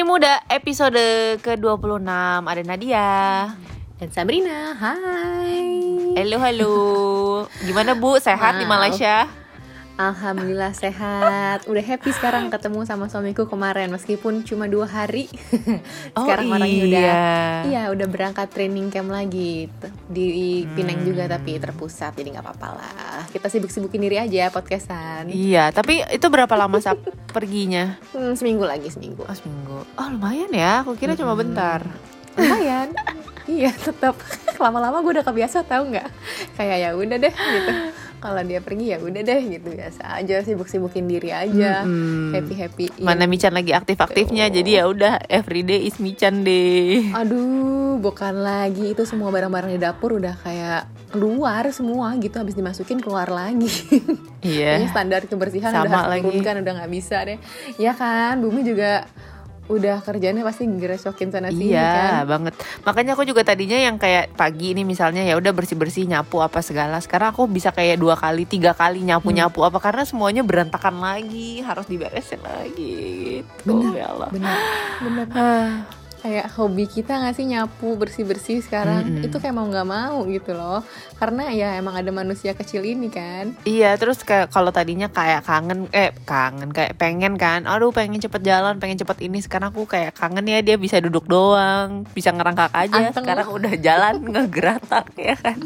Istri Muda episode ke-26. Ada Nadia. Dan Sabrina, hai Halo halo Gimana Bu, sehat di Wow. Malaysia? Alhamdulillah sehat. Udah happy sekarang ketemu sama suamiku kemarin Meskipun cuma dua hari. Sekarang Oh, orangnya udah iya. Iya udah berangkat training camp lagi Di Pineng juga tapi terpusat Jadi gak apa-apa lah. Kita sibuk-sibukin diri aja podcastan. Iya, tapi itu berapa lama sap perginya? hmm, Seminggu lagi seminggu. Oh seminggu. Oh lumayan ya, aku kira cuma Mm-mm. bentar. Lumayan. Iya tetap Lama-lama gue udah kebiasa tahu nggak? Kayak ya udah deh gitu Kalau dia pergi ya udah deh gitu Biasa aja sibuk-sibukin diri aja Mm-mm. Happy-happy Mana Michan lagi aktif-aktifnya Jadi ya udah everyday is Michan deh Aduh, bukan lagi itu semua barang-barang di dapur udah kayak keluar semua gitu habis dimasukin keluar lagi. Iya standar kebersihan Sama udah harus lagi. udah nggak bisa deh. Ya kan, Bumi juga udah kerjanya pasti geresokin sana sini Iya kan. banget. Makanya aku juga tadinya yang kayak pagi ini misalnya ya udah bersih bersih nyapu apa segala. Sekarang aku bisa kayak dua kali tiga kali nyapu nyapu apa karena semuanya berantakan lagi harus diberesin lagi. Gitu. Bener. Ya Allah. Bener, bener. Kayak hobi kita nggak sih nyapu bersih-bersih sekarang Mm-mm. itu kayak mau nggak mau gitu loh. Karena ya emang ada manusia kecil ini kan. iya terus kayak kalau tadinya kayak kangen eh kangen kayak pengen kan. Aduh pengen cepet jalan pengen cepet ini. Sekarang aku kayak kangen ya dia bisa duduk doang bisa ngerangkak aja. Anteng Sekarang udah jalan ngegeratak ya kan.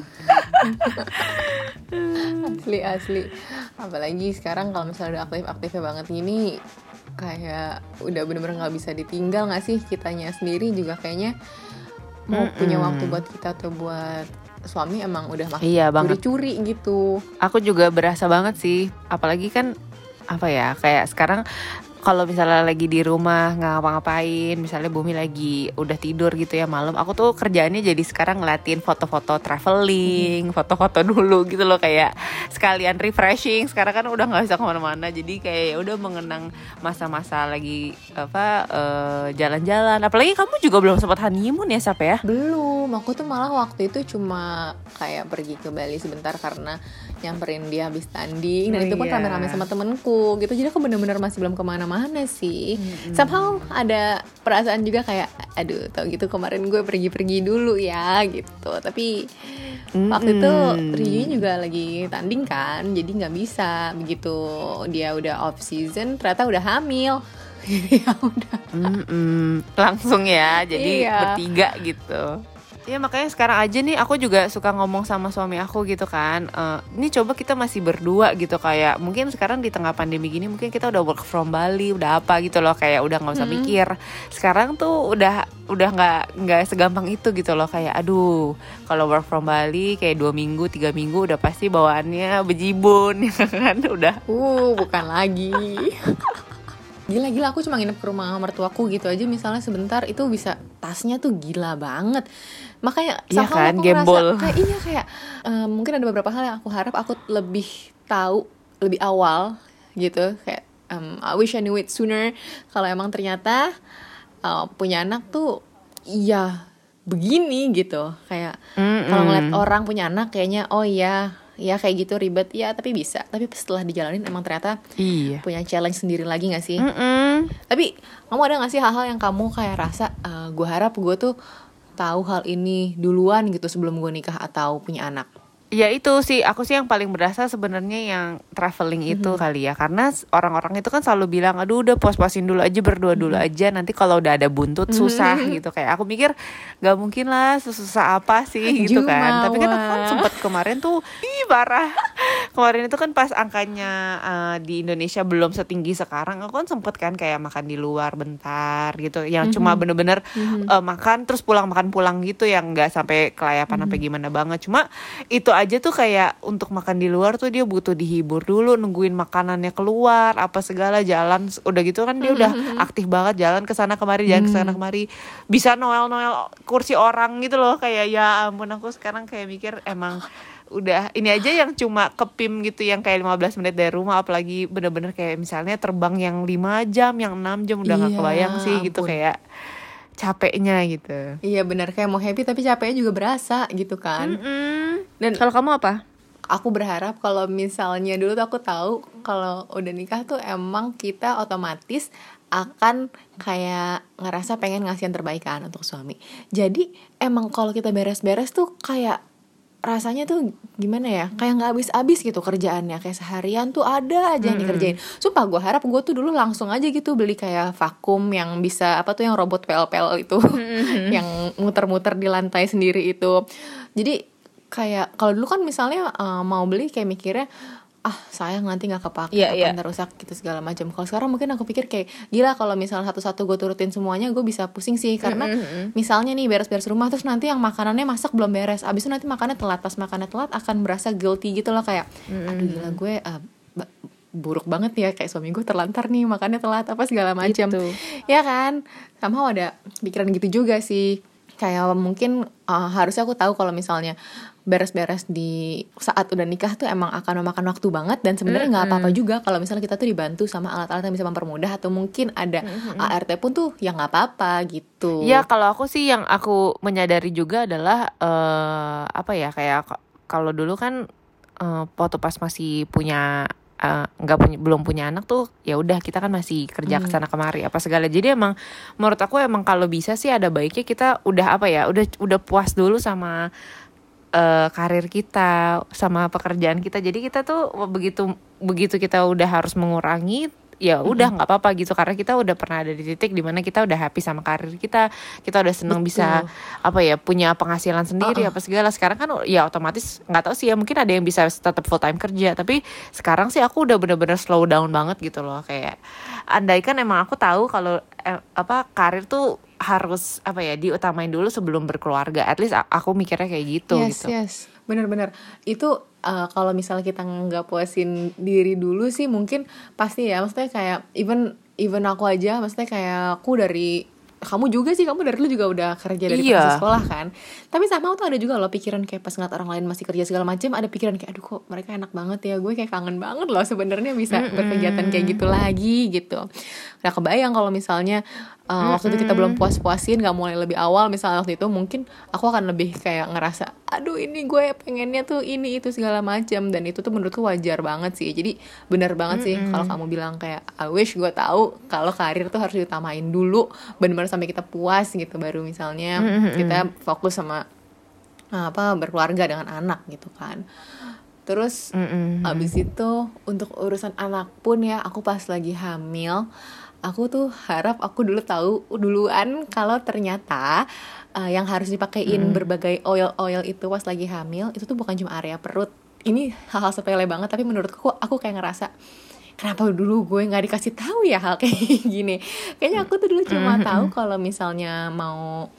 asli asli apalagi sekarang kalau misalnya udah aktif aktifnya banget gini kayak udah bener-bener nggak bisa ditinggal nggak sih kitanya sendiri juga kayaknya mau Mm-mm. punya waktu buat kita atau buat suami emang udah makin Iya curi-curi gitu. Aku juga berasa banget sih apalagi kan apa ya kayak sekarang kalau misalnya lagi di rumah nggak ngapa-ngapain misalnya bumi lagi udah tidur gitu ya malam aku tuh kerjaannya jadi sekarang ngeliatin foto-foto traveling foto-foto dulu gitu loh kayak sekalian refreshing. Sekarang kan udah nggak bisa ke mana-mana jadi kayak ya udah mengenang masa-masa lagi apa eh, jalan-jalan. Apalagi kamu juga belum sempat honeymoon ya Sap ya? Belum aku tuh malah waktu itu cuma kayak pergi ke Bali sebentar karena nyamperin dia habis tanding dan Oh itu pun iya. rame-rame sama temenku gitu jadi aku bener-bener masih belum ke mana-mana sih Mm-mm. somehow ada perasaan juga kayak aduh tau gitu kemarin gue pergi-pergi dulu ya gitu tapi waktu itu. Ryunya juga lagi tanding kan jadi nggak bisa begitu dia udah off season ternyata udah hamil ya udah Mm-mm. langsung ya jadi Iya. bertiga gitu Ya makanya sekarang aja nih aku juga suka ngomong sama suami aku gitu kan eh, Ini coba kita masih berdua gitu kayak Mungkin sekarang di tengah pandemi gini mungkin kita udah work from Bali Udah apa gitu loh kayak udah nggak usah Mm-mm. mikir Sekarang tuh udah udah nggak nggak segampang itu gitu loh Kayak aduh kalau work from Bali kayak dua minggu tiga minggu udah pasti bawaannya bejibun ya kan Udah Uh, bukan lagi. Gila-gila aku cuma nginep ke rumah mertuaku gitu aja misalnya sebentar itu bisa tasnya tuh gila banget. Makanya Iya kan, aku gembol. ngerasa kayak iya kayak eh, mungkin ada beberapa hal yang aku harap aku lebih tahu lebih awal gitu. Kayak em, I wish I knew it sooner. Kalau emang ternyata eh, punya anak tuh iya begini gitu. Kayak kalau ngeliat orang punya anak kayaknya oh iya ya kayak gitu ribet. Ya tapi bisa. Tapi setelah dijalanin emang ternyata Iya. punya challenge sendiri lagi gak sih? Mm-mm. tapi kamu ada gak sih hal-hal yang kamu kayak rasa gue harap gue tuh tahu hal ini duluan gitu sebelum gue nikah atau punya anak Ya itu sih, aku sih yang paling berasa sebenarnya yang traveling itu kali ya, karena orang-orang itu kan selalu bilang, aduh udah pos-posin dulu aja berdua dulu aja, nanti kalau udah ada buntut susah gitu. Kayak. Aku mikir nggak mungkin lah sesusah apa sih gitu kan. Tapi kan aku kan sempet kemarin tuh, ih parah. Kemarin itu kan pas angkanya eh, di Indonesia belum setinggi sekarang, aku kan sempet kan kayak makan di luar bentar gitu, yang cuma bener-bener eh, makan terus pulang makan pulang gitu, yang nggak sampai kelayapan sampai gimana banget. Cuma itu aja tuh kayak untuk makan di luar tuh dia butuh dihibur dulu nungguin makanannya keluar apa segala jalan udah gitu kan dia udah aktif banget jalan ke sana kemari jalan ke sana kemari. Bisa noel noel kursi orang gitu loh kayak ya ampun aku sekarang kayak mikir emang udah ini aja yang cuma kepim gitu yang kayak 15 menit dari rumah apalagi bener-bener kayak misalnya terbang yang 5 jam yang 6 jam udah nggak Iya, kebayang sih gitu ampun. kayak capeknya gitu iya benar kayak mau happy tapi capeknya juga berasa gitu kan Mm-mm. dan kalau kamu apa aku berharap kalau misalnya dulu tuh aku tahu kalau udah nikah tuh emang kita otomatis akan kayak ngerasa pengen ngasih yang terbaik kan untuk suami. Jadi emang kalau kita beres-beres tuh kayak rasanya tuh gimana ya? Kayak nggak habis-habis gitu kerjaannya. Kayak seharian tuh ada aja yang dikerjain. Sumpah gue harap gue tuh dulu langsung aja gitu beli kayak vakum yang bisa apa tuh yang robot pel-pel itu yang muter-muter di lantai sendiri itu. Jadi kayak kalau dulu kan misalnya uh, mau beli kayak mikirnya ah sayang nanti nggak kepake Iya, yeah, iya. rusak gitu segala macam. Kalau sekarang mungkin aku pikir kayak gila kalau misalnya satu-satu gue turutin semuanya gue bisa pusing sih. Karena misalnya nih beres-beres rumah terus nanti yang makanannya masak belum beres. Abis itu nanti makannya telat. Pas makannya telat akan berasa guilty gitu loh kayak aduh gila gue ba- buruk banget ya kayak suami gue terlantar nih makannya telat apa segala macam. Gitu. ya kan? Sama ada pikiran gitu juga sih. Kayak mungkin uh, harusnya aku tahu kalau misalnya beres-beres di saat udah nikah tuh emang akan memakan waktu banget dan sebenarnya nggak apa-apa juga kalau misalnya kita tuh dibantu sama alat-alat yang bisa mempermudah atau mungkin ada ART pun tuh ya nggak apa-apa gitu. Ya kalau aku sih yang aku menyadari juga adalah eh apa ya kayak kalau dulu kan eh, waktu pas masih punya eh, nggak punya belum punya anak tuh ya udah kita kan masih kerja ke sana kemari apa segala. Jadi emang menurut aku emang kalau bisa sih ada baiknya kita udah apa ya udah udah puas dulu sama eh, karir kita sama pekerjaan kita. Jadi kita tuh begitu begitu kita udah harus mengurangi ya udah nggak apa-apa gitu. Karena kita udah pernah ada di titik di mana kita udah happy sama karir kita. Kita udah seneng bisa apa ya punya penghasilan sendiri apa segala. Sekarang kan ya otomatis nggak tahu sih ya mungkin ada yang bisa tetap full time kerja. Tapi sekarang sih aku udah bener-bener slow down banget gitu loh. Kayak andaikan emang aku tahu kalau eh, apa karir tuh harus apa ya diutamain dulu sebelum berkeluarga. At least aku mikirnya kayak gitu yes gitu. yes benar-benar itu uh, kalau misalnya kita nggak puasin diri dulu sih mungkin pasti ya. Maksudnya kayak even even aku aja maksudnya kayak aku dari kamu juga sih kamu dari dulu juga udah kerja dari Iya. pas sekolah kan? Tapi sama tuh ada juga loh pikiran kayak pas ngeliat orang lain masih kerja segala macam ada pikiran kayak aduh kok mereka enak banget ya? Gue kayak kangen banget loh sebenarnya bisa berkegiatan kayak gitu lagi gitu. Nah kebayang kalau misalnya uh, waktu itu kita belum puas-puasin nggak mulai lebih awal misalnya waktu itu mungkin aku akan lebih kayak ngerasa aduh ini gue pengennya tuh ini itu segala macam dan itu tuh menurutku wajar banget sih. Jadi benar banget sih kalau kamu bilang kayak I wish gue tahu kalau karir tuh harus diutamain dulu benar-benar sampai kita puas gitu baru misalnya kita fokus sama uh, apa berkeluarga dengan anak gitu kan. Terus Mm-mm. Abis itu untuk urusan anak pun ya aku pas lagi hamil aku tuh harap aku dulu tahu duluan kalau ternyata uh, yang harus dipakein berbagai oil-oil itu pas lagi hamil itu tuh bukan cuma area perut. Ini hal-hal sepele banget tapi menurutku aku kayak ngerasa kenapa dulu gue nggak dikasih tahu ya hal kayak gini? Kayaknya aku tuh dulu cuma tahu kalau misalnya mau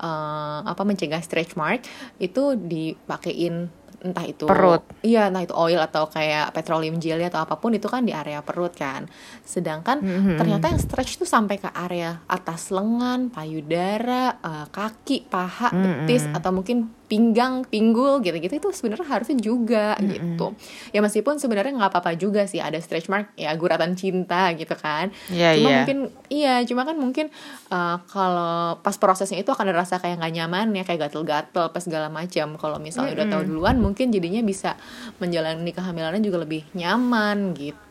eh, apa mencegah stretch mark itu dipakein entah itu Perut. iya entah itu oil atau kayak petroleum jelly atau apa pun itu kan di area perut kan. Sedangkan ternyata yang stretch tuh sampai ke area atas lengan payudara eh, kaki paha betis atau mungkin pinggang pinggul gitu-gitu itu sebenarnya harusnya juga gitu. Ya meskipun sebenarnya nggak apa-apa juga sih ada stretch mark ya guratan cinta gitu kan. Iya, cuma iya. mungkin iya cuma kan mungkin uh, kalau pas prosesnya itu akan ada rasa kayak nggak nyaman ya kayak gatel-gatel pas segala macam. Kalau misalnya udah tahu duluan mungkin jadinya bisa menjalani kehamilannya juga lebih nyaman gitu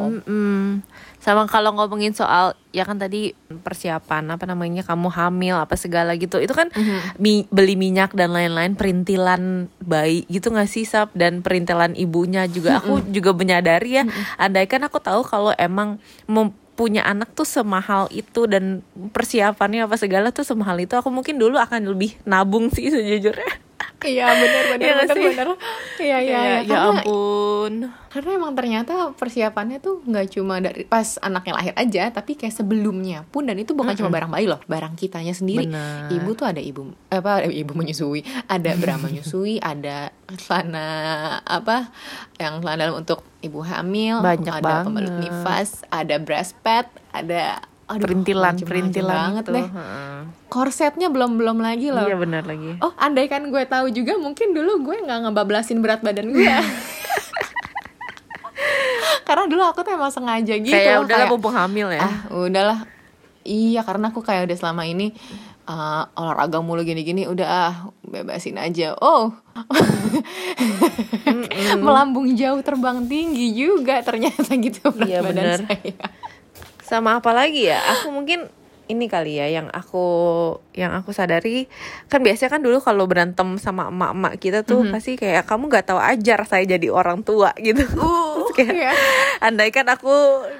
Mm-mm. Sama kalau ngomongin soal ya kan tadi persiapan apa namanya kamu hamil apa segala gitu. Itu kan mi- beli minyak dan lain-lain perintilan bayi gitu nggak sih sap? Dan perintilan ibunya juga. Aku juga menyadari ya. Andaikan aku tahu kalau emang mem- punya anak tuh semahal itu dan persiapannya apa segala tuh semahal itu aku mungkin dulu akan lebih nabung sih sejujurnya iya benar benar Iya benar benar iya iya iya. ya karena ampun karena emang ternyata persiapannya tuh nggak cuma dari pas anaknya lahir aja tapi kayak sebelumnya pun dan itu bukan cuma barang bayi loh barang kitanya sendiri Benar. ibu tuh ada ibu apa ibu menyusui ada bra menyusui ada celana apa yang celana dalam untuk ibu hamil Banyak ada pembalut banget. nifas ada breast pad ada aduh, perintilan perintilan banget deh Heeh. korsetnya belum belum lagi loh iya benar lagi Oh, andai kan gue tahu juga mungkin dulu gue nggak ngebablasin berat badan gue. karena dulu aku tuh emang sengaja gitu. kayak udahlah kayak, mumpung hamil ya ah udahlah. Iya, karena aku kayak udah selama ini uh, olahraga mulu gini-gini udah ah bebasin aja oh melambung jauh terbang tinggi juga ternyata gitu berat Iya, badan bener. saya sama apa lagi ya? Aku mungkin ini kali ya yang aku yang aku sadari. Kan biasanya kan dulu kalau berantem sama emak-emak kita tuh pasti kayak kamu nggak tahu ajar saya jadi orang tua gitu. Terus kayak iya. andai kan aku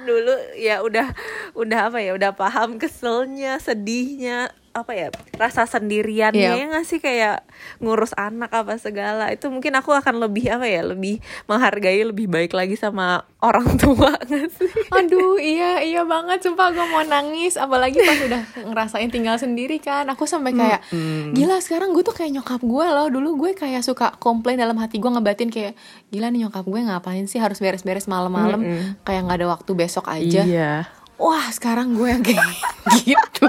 dulu ya udah udah apa ya udah paham keselnya sedihnya apa ya rasa sendiriannya Iya. ya nggak sih? Kayak ngurus anak apa segala. Itu mungkin aku akan lebih apa ya lebih menghargai lebih baik lagi sama orang tua nggak sih? Aduh iya iya banget. Sumpah gue mau nangis. Apalagi pas udah ngerasain tinggal sendiri kan. Aku sampai kayak gila sekarang gue tuh kayak nyokap gue loh. Dulu gue kayak suka komplain dalam hati gue ngebatin kayak gila nih nyokap gue ngapain sih harus beres-beres malam-malam? Kayak nggak ada waktu besok aja. Iya. Wah sekarang gue yang kayak gitu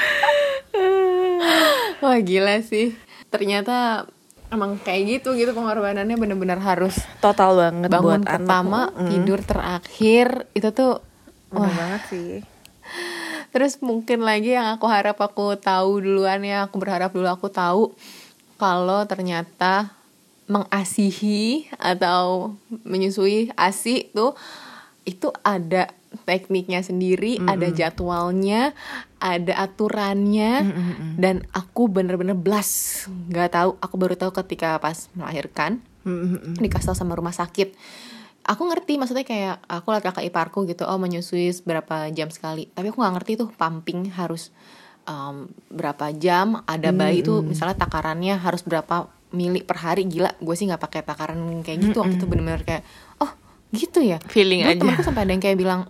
wah gila sih ternyata emang kayak gitu gitu pengorbanannya bener-bener harus total banget bangun buat anak. pertama Mm. tidur terakhir itu tuh Bener banget sih Terus mungkin lagi yang aku harap aku tahu duluan ya, aku berharap dulu aku tahu kalau ternyata mengasihi atau menyusui ASI tuh itu ada tekniknya sendiri, ada jadwalnya, ada aturannya dan aku bener-bener blas nggak tahu, aku baru tahu ketika pas melahirkan dikasih tahu sama rumah sakit. Aku ngerti maksudnya kayak aku liat kakak iparku gitu oh menyusui berapa jam sekali. Tapi aku nggak ngerti tuh pumping harus um, berapa jam ada bayi tuh misalnya takarannya harus berapa mili per hari. Gila gue sih nggak pakai takaran kayak gitu. Waktu itu bener-bener kayak oh gitu ya Feeling Dulu aja. temenku sampai ada yang kayak bilang.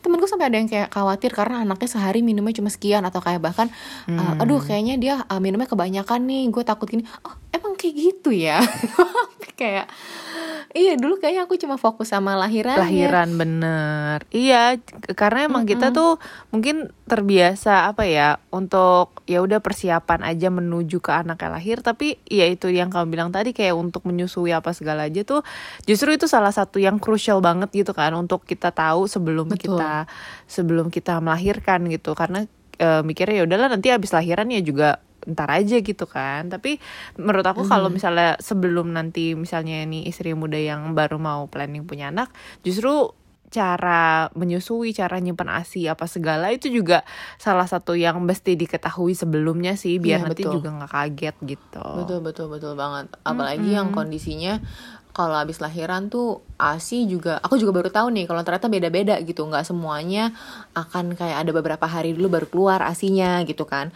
Temenku sampai ada yang kayak khawatir karena anaknya sehari minumnya cuma sekian atau kayak bahkan uh, aduh kayaknya dia uh, minumnya kebanyakan nih gue takut gini. Oh emang kayak gitu ya? Kayak iya dulu kayaknya aku cuma fokus sama lahiran lahiran bener. Iya karena emang kita tuh mungkin terbiasa apa ya untuk ya udah persiapan aja menuju ke anaknya lahir tapi ya itu yang kamu bilang tadi kayak untuk menyusui apa segala aja tuh justru itu salah satu yang crucial banget gitu kan untuk kita tahu sebelum Betul. kita sebelum kita melahirkan gitu. Karena eh, mikirnya ya udahlah nanti habis lahiran ya juga ntar aja gitu kan. Tapi menurut aku kalau misalnya sebelum nanti misalnya ini istri muda yang baru mau planning punya anak justru cara menyusui cara nyimpen asi apa segala itu juga salah satu yang mesti diketahui sebelumnya sih biar Iya, nanti betul. juga nggak kaget gitu. Betul betul betul banget. Apalagi yang kondisinya kalau habis lahiran tuh asi juga aku juga baru tahu nih kalau ternyata beda-beda gitu. Nggak semuanya akan kayak ada beberapa hari dulu baru keluar asinya gitu kan.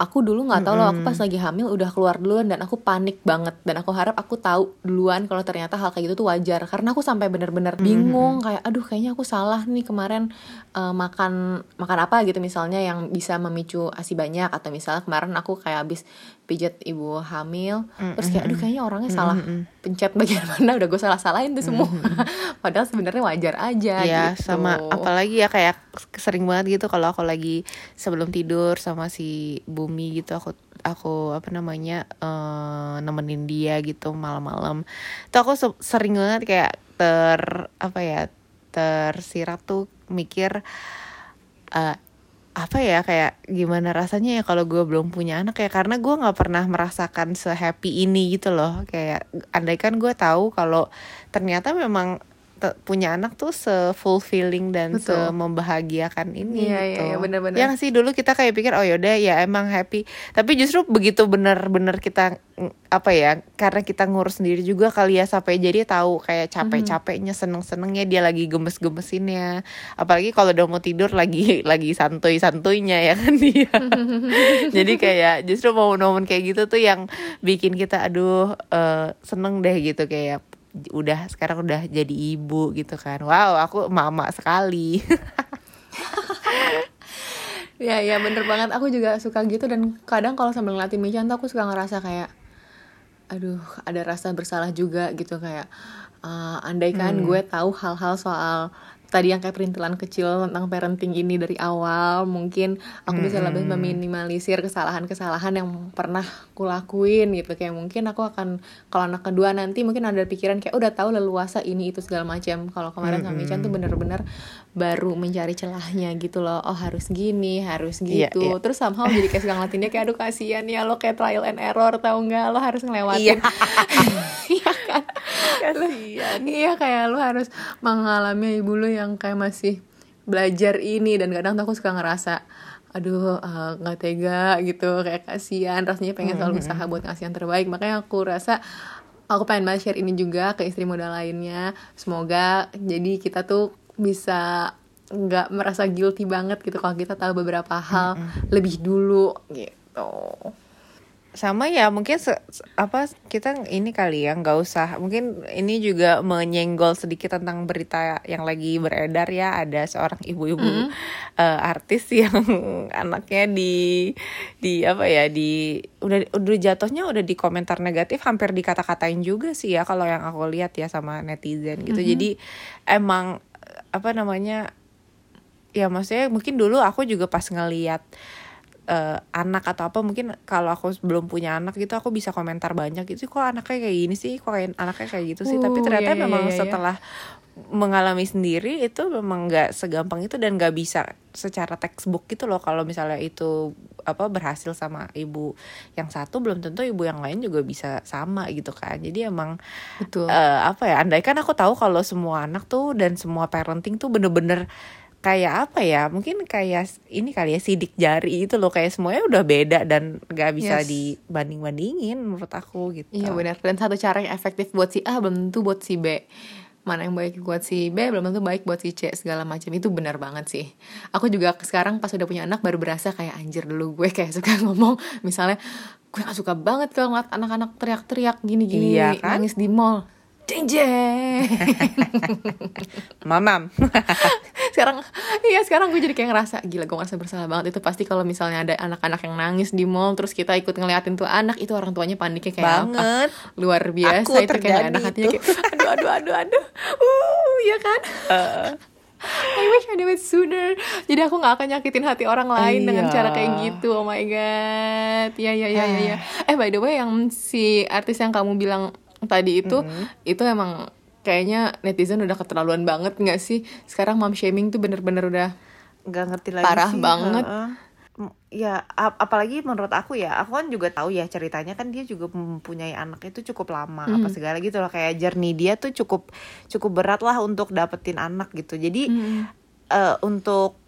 Aku dulu nggak tahu loh aku pas lagi hamil udah keluar duluan dan aku panik banget. Dan aku harap aku tahu duluan kalau ternyata hal kayak gitu tuh wajar. Karena aku sampai bener-bener bingung kayak aduh kayaknya aku salah nih kemarin eh, makan makan apa gitu misalnya yang bisa memicu asi banyak. Atau misalnya kemarin aku kayak habis pijat ibu hamil. Terus kayak aduh kayaknya orangnya salah pencet bagian mana udah gue salah salahin tuh semua. Padahal sebenarnya wajar aja Iya gitu. sama. Apalagi ya kayak sering banget gitu kalau aku lagi sebelum tidur sama si Bumi gitu aku aku apa namanya eh, nemenin dia gitu malam-malam. Tuh aku se- sering banget kayak ter apa ya tersirat tuh mikir eh, apa ya kayak gimana rasanya ya kalau gue belum punya anak ya? Karena gue nggak pernah merasakan se happy ini gitu loh. Kayak andaikan gue tahu kalau ternyata memang punya anak tuh se fulfilling dan se Betul. membahagiakan ini Iya, gitu. iya, iya. Ya sih dulu kita kayak pikir oh yaudah ya emang happy. Tapi justru begitu bener-bener kita apa ya karena kita ngurus sendiri juga kali ya sampai jadi tahu kayak capek-capeknya seneng-senengnya dia lagi gemes-gemesinnya. Apalagi kalau udah mau tidur lagi lagi santuy-santuйnya ya kan dia. jadi kayak justru momen-momen kayak gitu tuh yang bikin kita aduh eh, seneng deh gitu kayak udah sekarang udah jadi ibu gitu kan. Wow aku mama sekali. Ya ya bener banget. Aku juga suka gitu dan kadang kalau sambil ngeliatin Michan tuh aku suka ngerasa kayak aduh ada rasa bersalah juga gitu. Kayak uh, andai kan gue tahu hal-hal soal tadi yang kayak perintilan kecil tentang parenting ini dari awal mungkin aku bisa lebih meminimalisir kesalahan-kesalahan yang pernah kulakuin gitu. Kayak mungkin aku akan kalau anak kedua nanti mungkin ada pikiran kayak udah tahu leluasa ini itu segala macam. Kalau kemarin sama Chan tuh bener-bener baru mencari celahnya gitu loh. Oh harus gini harus Iya, gitu. iya. terus somehow jadi kayak sekarang ngeliatin dia kayak aduh kasihan ya lo kayak trial and error tau nggak? Lo harus ngelewatin. Iya. Kan Kasihan. iya kayak lu harus mengalami ibu lu yang kayak masih belajar ini dan kadang tuh aku suka ngerasa aduh eh, nggak tega gitu. Kayak kasihan rasanya pengen selalu usaha buat ngasih yang terbaik. Makanya aku rasa aku pengen banget share ini juga ke istri muda lainnya. Semoga jadi kita tuh bisa nggak merasa guilty banget gitu kalau kita tahu beberapa hal lebih dulu gitu sama ya mungkin se- apa kita ini kali ya nggak usah. Mungkin ini juga menyenggol sedikit tentang berita yang lagi beredar ya. Ada seorang ibu-ibu eh, artis yang anaknya di di apa ya di udah udah jatuhnya udah di komentar negatif hampir dikata-katain juga sih ya kalau yang aku lihat ya sama netizen gitu. Jadi emang apa namanya ya maksudnya mungkin dulu aku juga pas ngeliat eh, anak atau apa mungkin kalau aku belum punya anak gitu aku bisa komentar banyak gitu kok anaknya kayak gini sih? Kok kayak anaknya kayak gitu sih? Tapi Uh, ternyata iya, iya, memang iya, iya. setelah mengalami sendiri itu memang nggak segampang itu dan nggak bisa secara textbook gitu loh kalau misalnya itu apa berhasil sama ibu yang satu belum tentu ibu yang lain juga bisa sama gitu kan. Jadi emang betul. eh, apa ya andaikan aku tahu kalau semua anak tuh dan semua parenting tuh bener-bener kayak apa ya mungkin kayak ini kali ya sidik jari itu loh kayak semuanya udah beda dan nggak bisa Yes. dibanding bandingin menurut aku gitu Iya benar. Dan satu cara yang efektif buat si A belum tentu buat si B. Mana yang baik buat si B belum tentu baik buat si C segala macam itu benar banget sih. Aku juga sekarang pas udah punya anak baru berasa kayak anjir dulu gue kayak suka ngomong misalnya gue gak suka banget kalau ngeliat anak-anak teriak-teriak gini-gini Iya kan? nangis di mall. Jeng jeng. mamam sekarang iya sekarang gue jadi kayak ngerasa gila gue ngerasa bersalah banget. Itu pasti kalau misalnya ada anak-anak yang nangis di mall terus kita ikut ngeliatin tuh anak itu orang tuanya paniknya kayak apa? Banget. Luar biasa Aku itu kayak anak hatinya itu. kayak aduh aduh aduh aduh. Uh ya kan? I wish I knew it sooner. Jadi aku nggak akan nyakitin hati orang lain dengan Iya. cara kayak gitu. Oh my god. Ya ya ya ya ya eh by the way yang si artis yang kamu bilang tadi itu itu emang kayaknya netizen udah keterlaluan banget nggak sih sekarang mom shaming tuh bener-bener udah nggak ngerti lagi Parah sih, banget. heeh. M- ya ap- apalagi menurut aku ya aku kan juga tahu ya ceritanya kan dia juga mempunyai anak itu cukup lama Hmm. apa segala gitu loh kayak journey dia tuh cukup cukup berat lah untuk dapetin anak gitu jadi Hmm. eh, untuk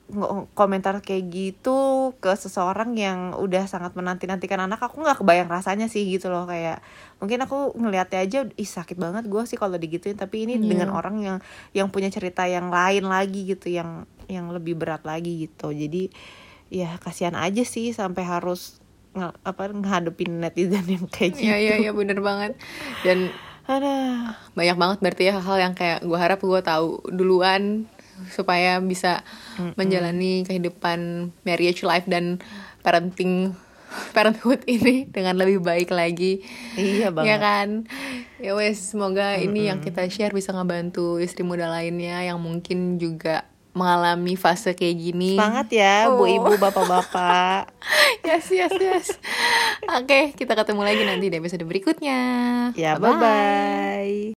komentar kayak gitu ke seseorang yang udah sangat menanti-nantikan anak aku nggak kebayang rasanya sih gitu loh kayak mungkin aku ngeliatnya aja ih sakit banget gue sih kalau digituin tapi ini Iya. dengan orang yang yang punya cerita yang lain lagi gitu yang yang lebih berat lagi gitu jadi ya kasihan aja sih sampai harus nge- apa ngadepin netizen yang kayak gitu Iya iya iya bener banget dan Aduh. banyak banget berarti ya hal yang kayak gue harap gue tahu duluan supaya bisa menjalani kehidupan marriage life dan parenting parenthood ini dengan lebih baik lagi. Iya ya banget. kan? Ya wes semoga ini yang kita share bisa ngebantu istri muda lainnya yang mungkin juga mengalami fase kayak gini. Semangat ya bu Oh. ibu bapak bapak yes yes yes. Oke kita ketemu lagi nanti di episode berikutnya. Ya bye bye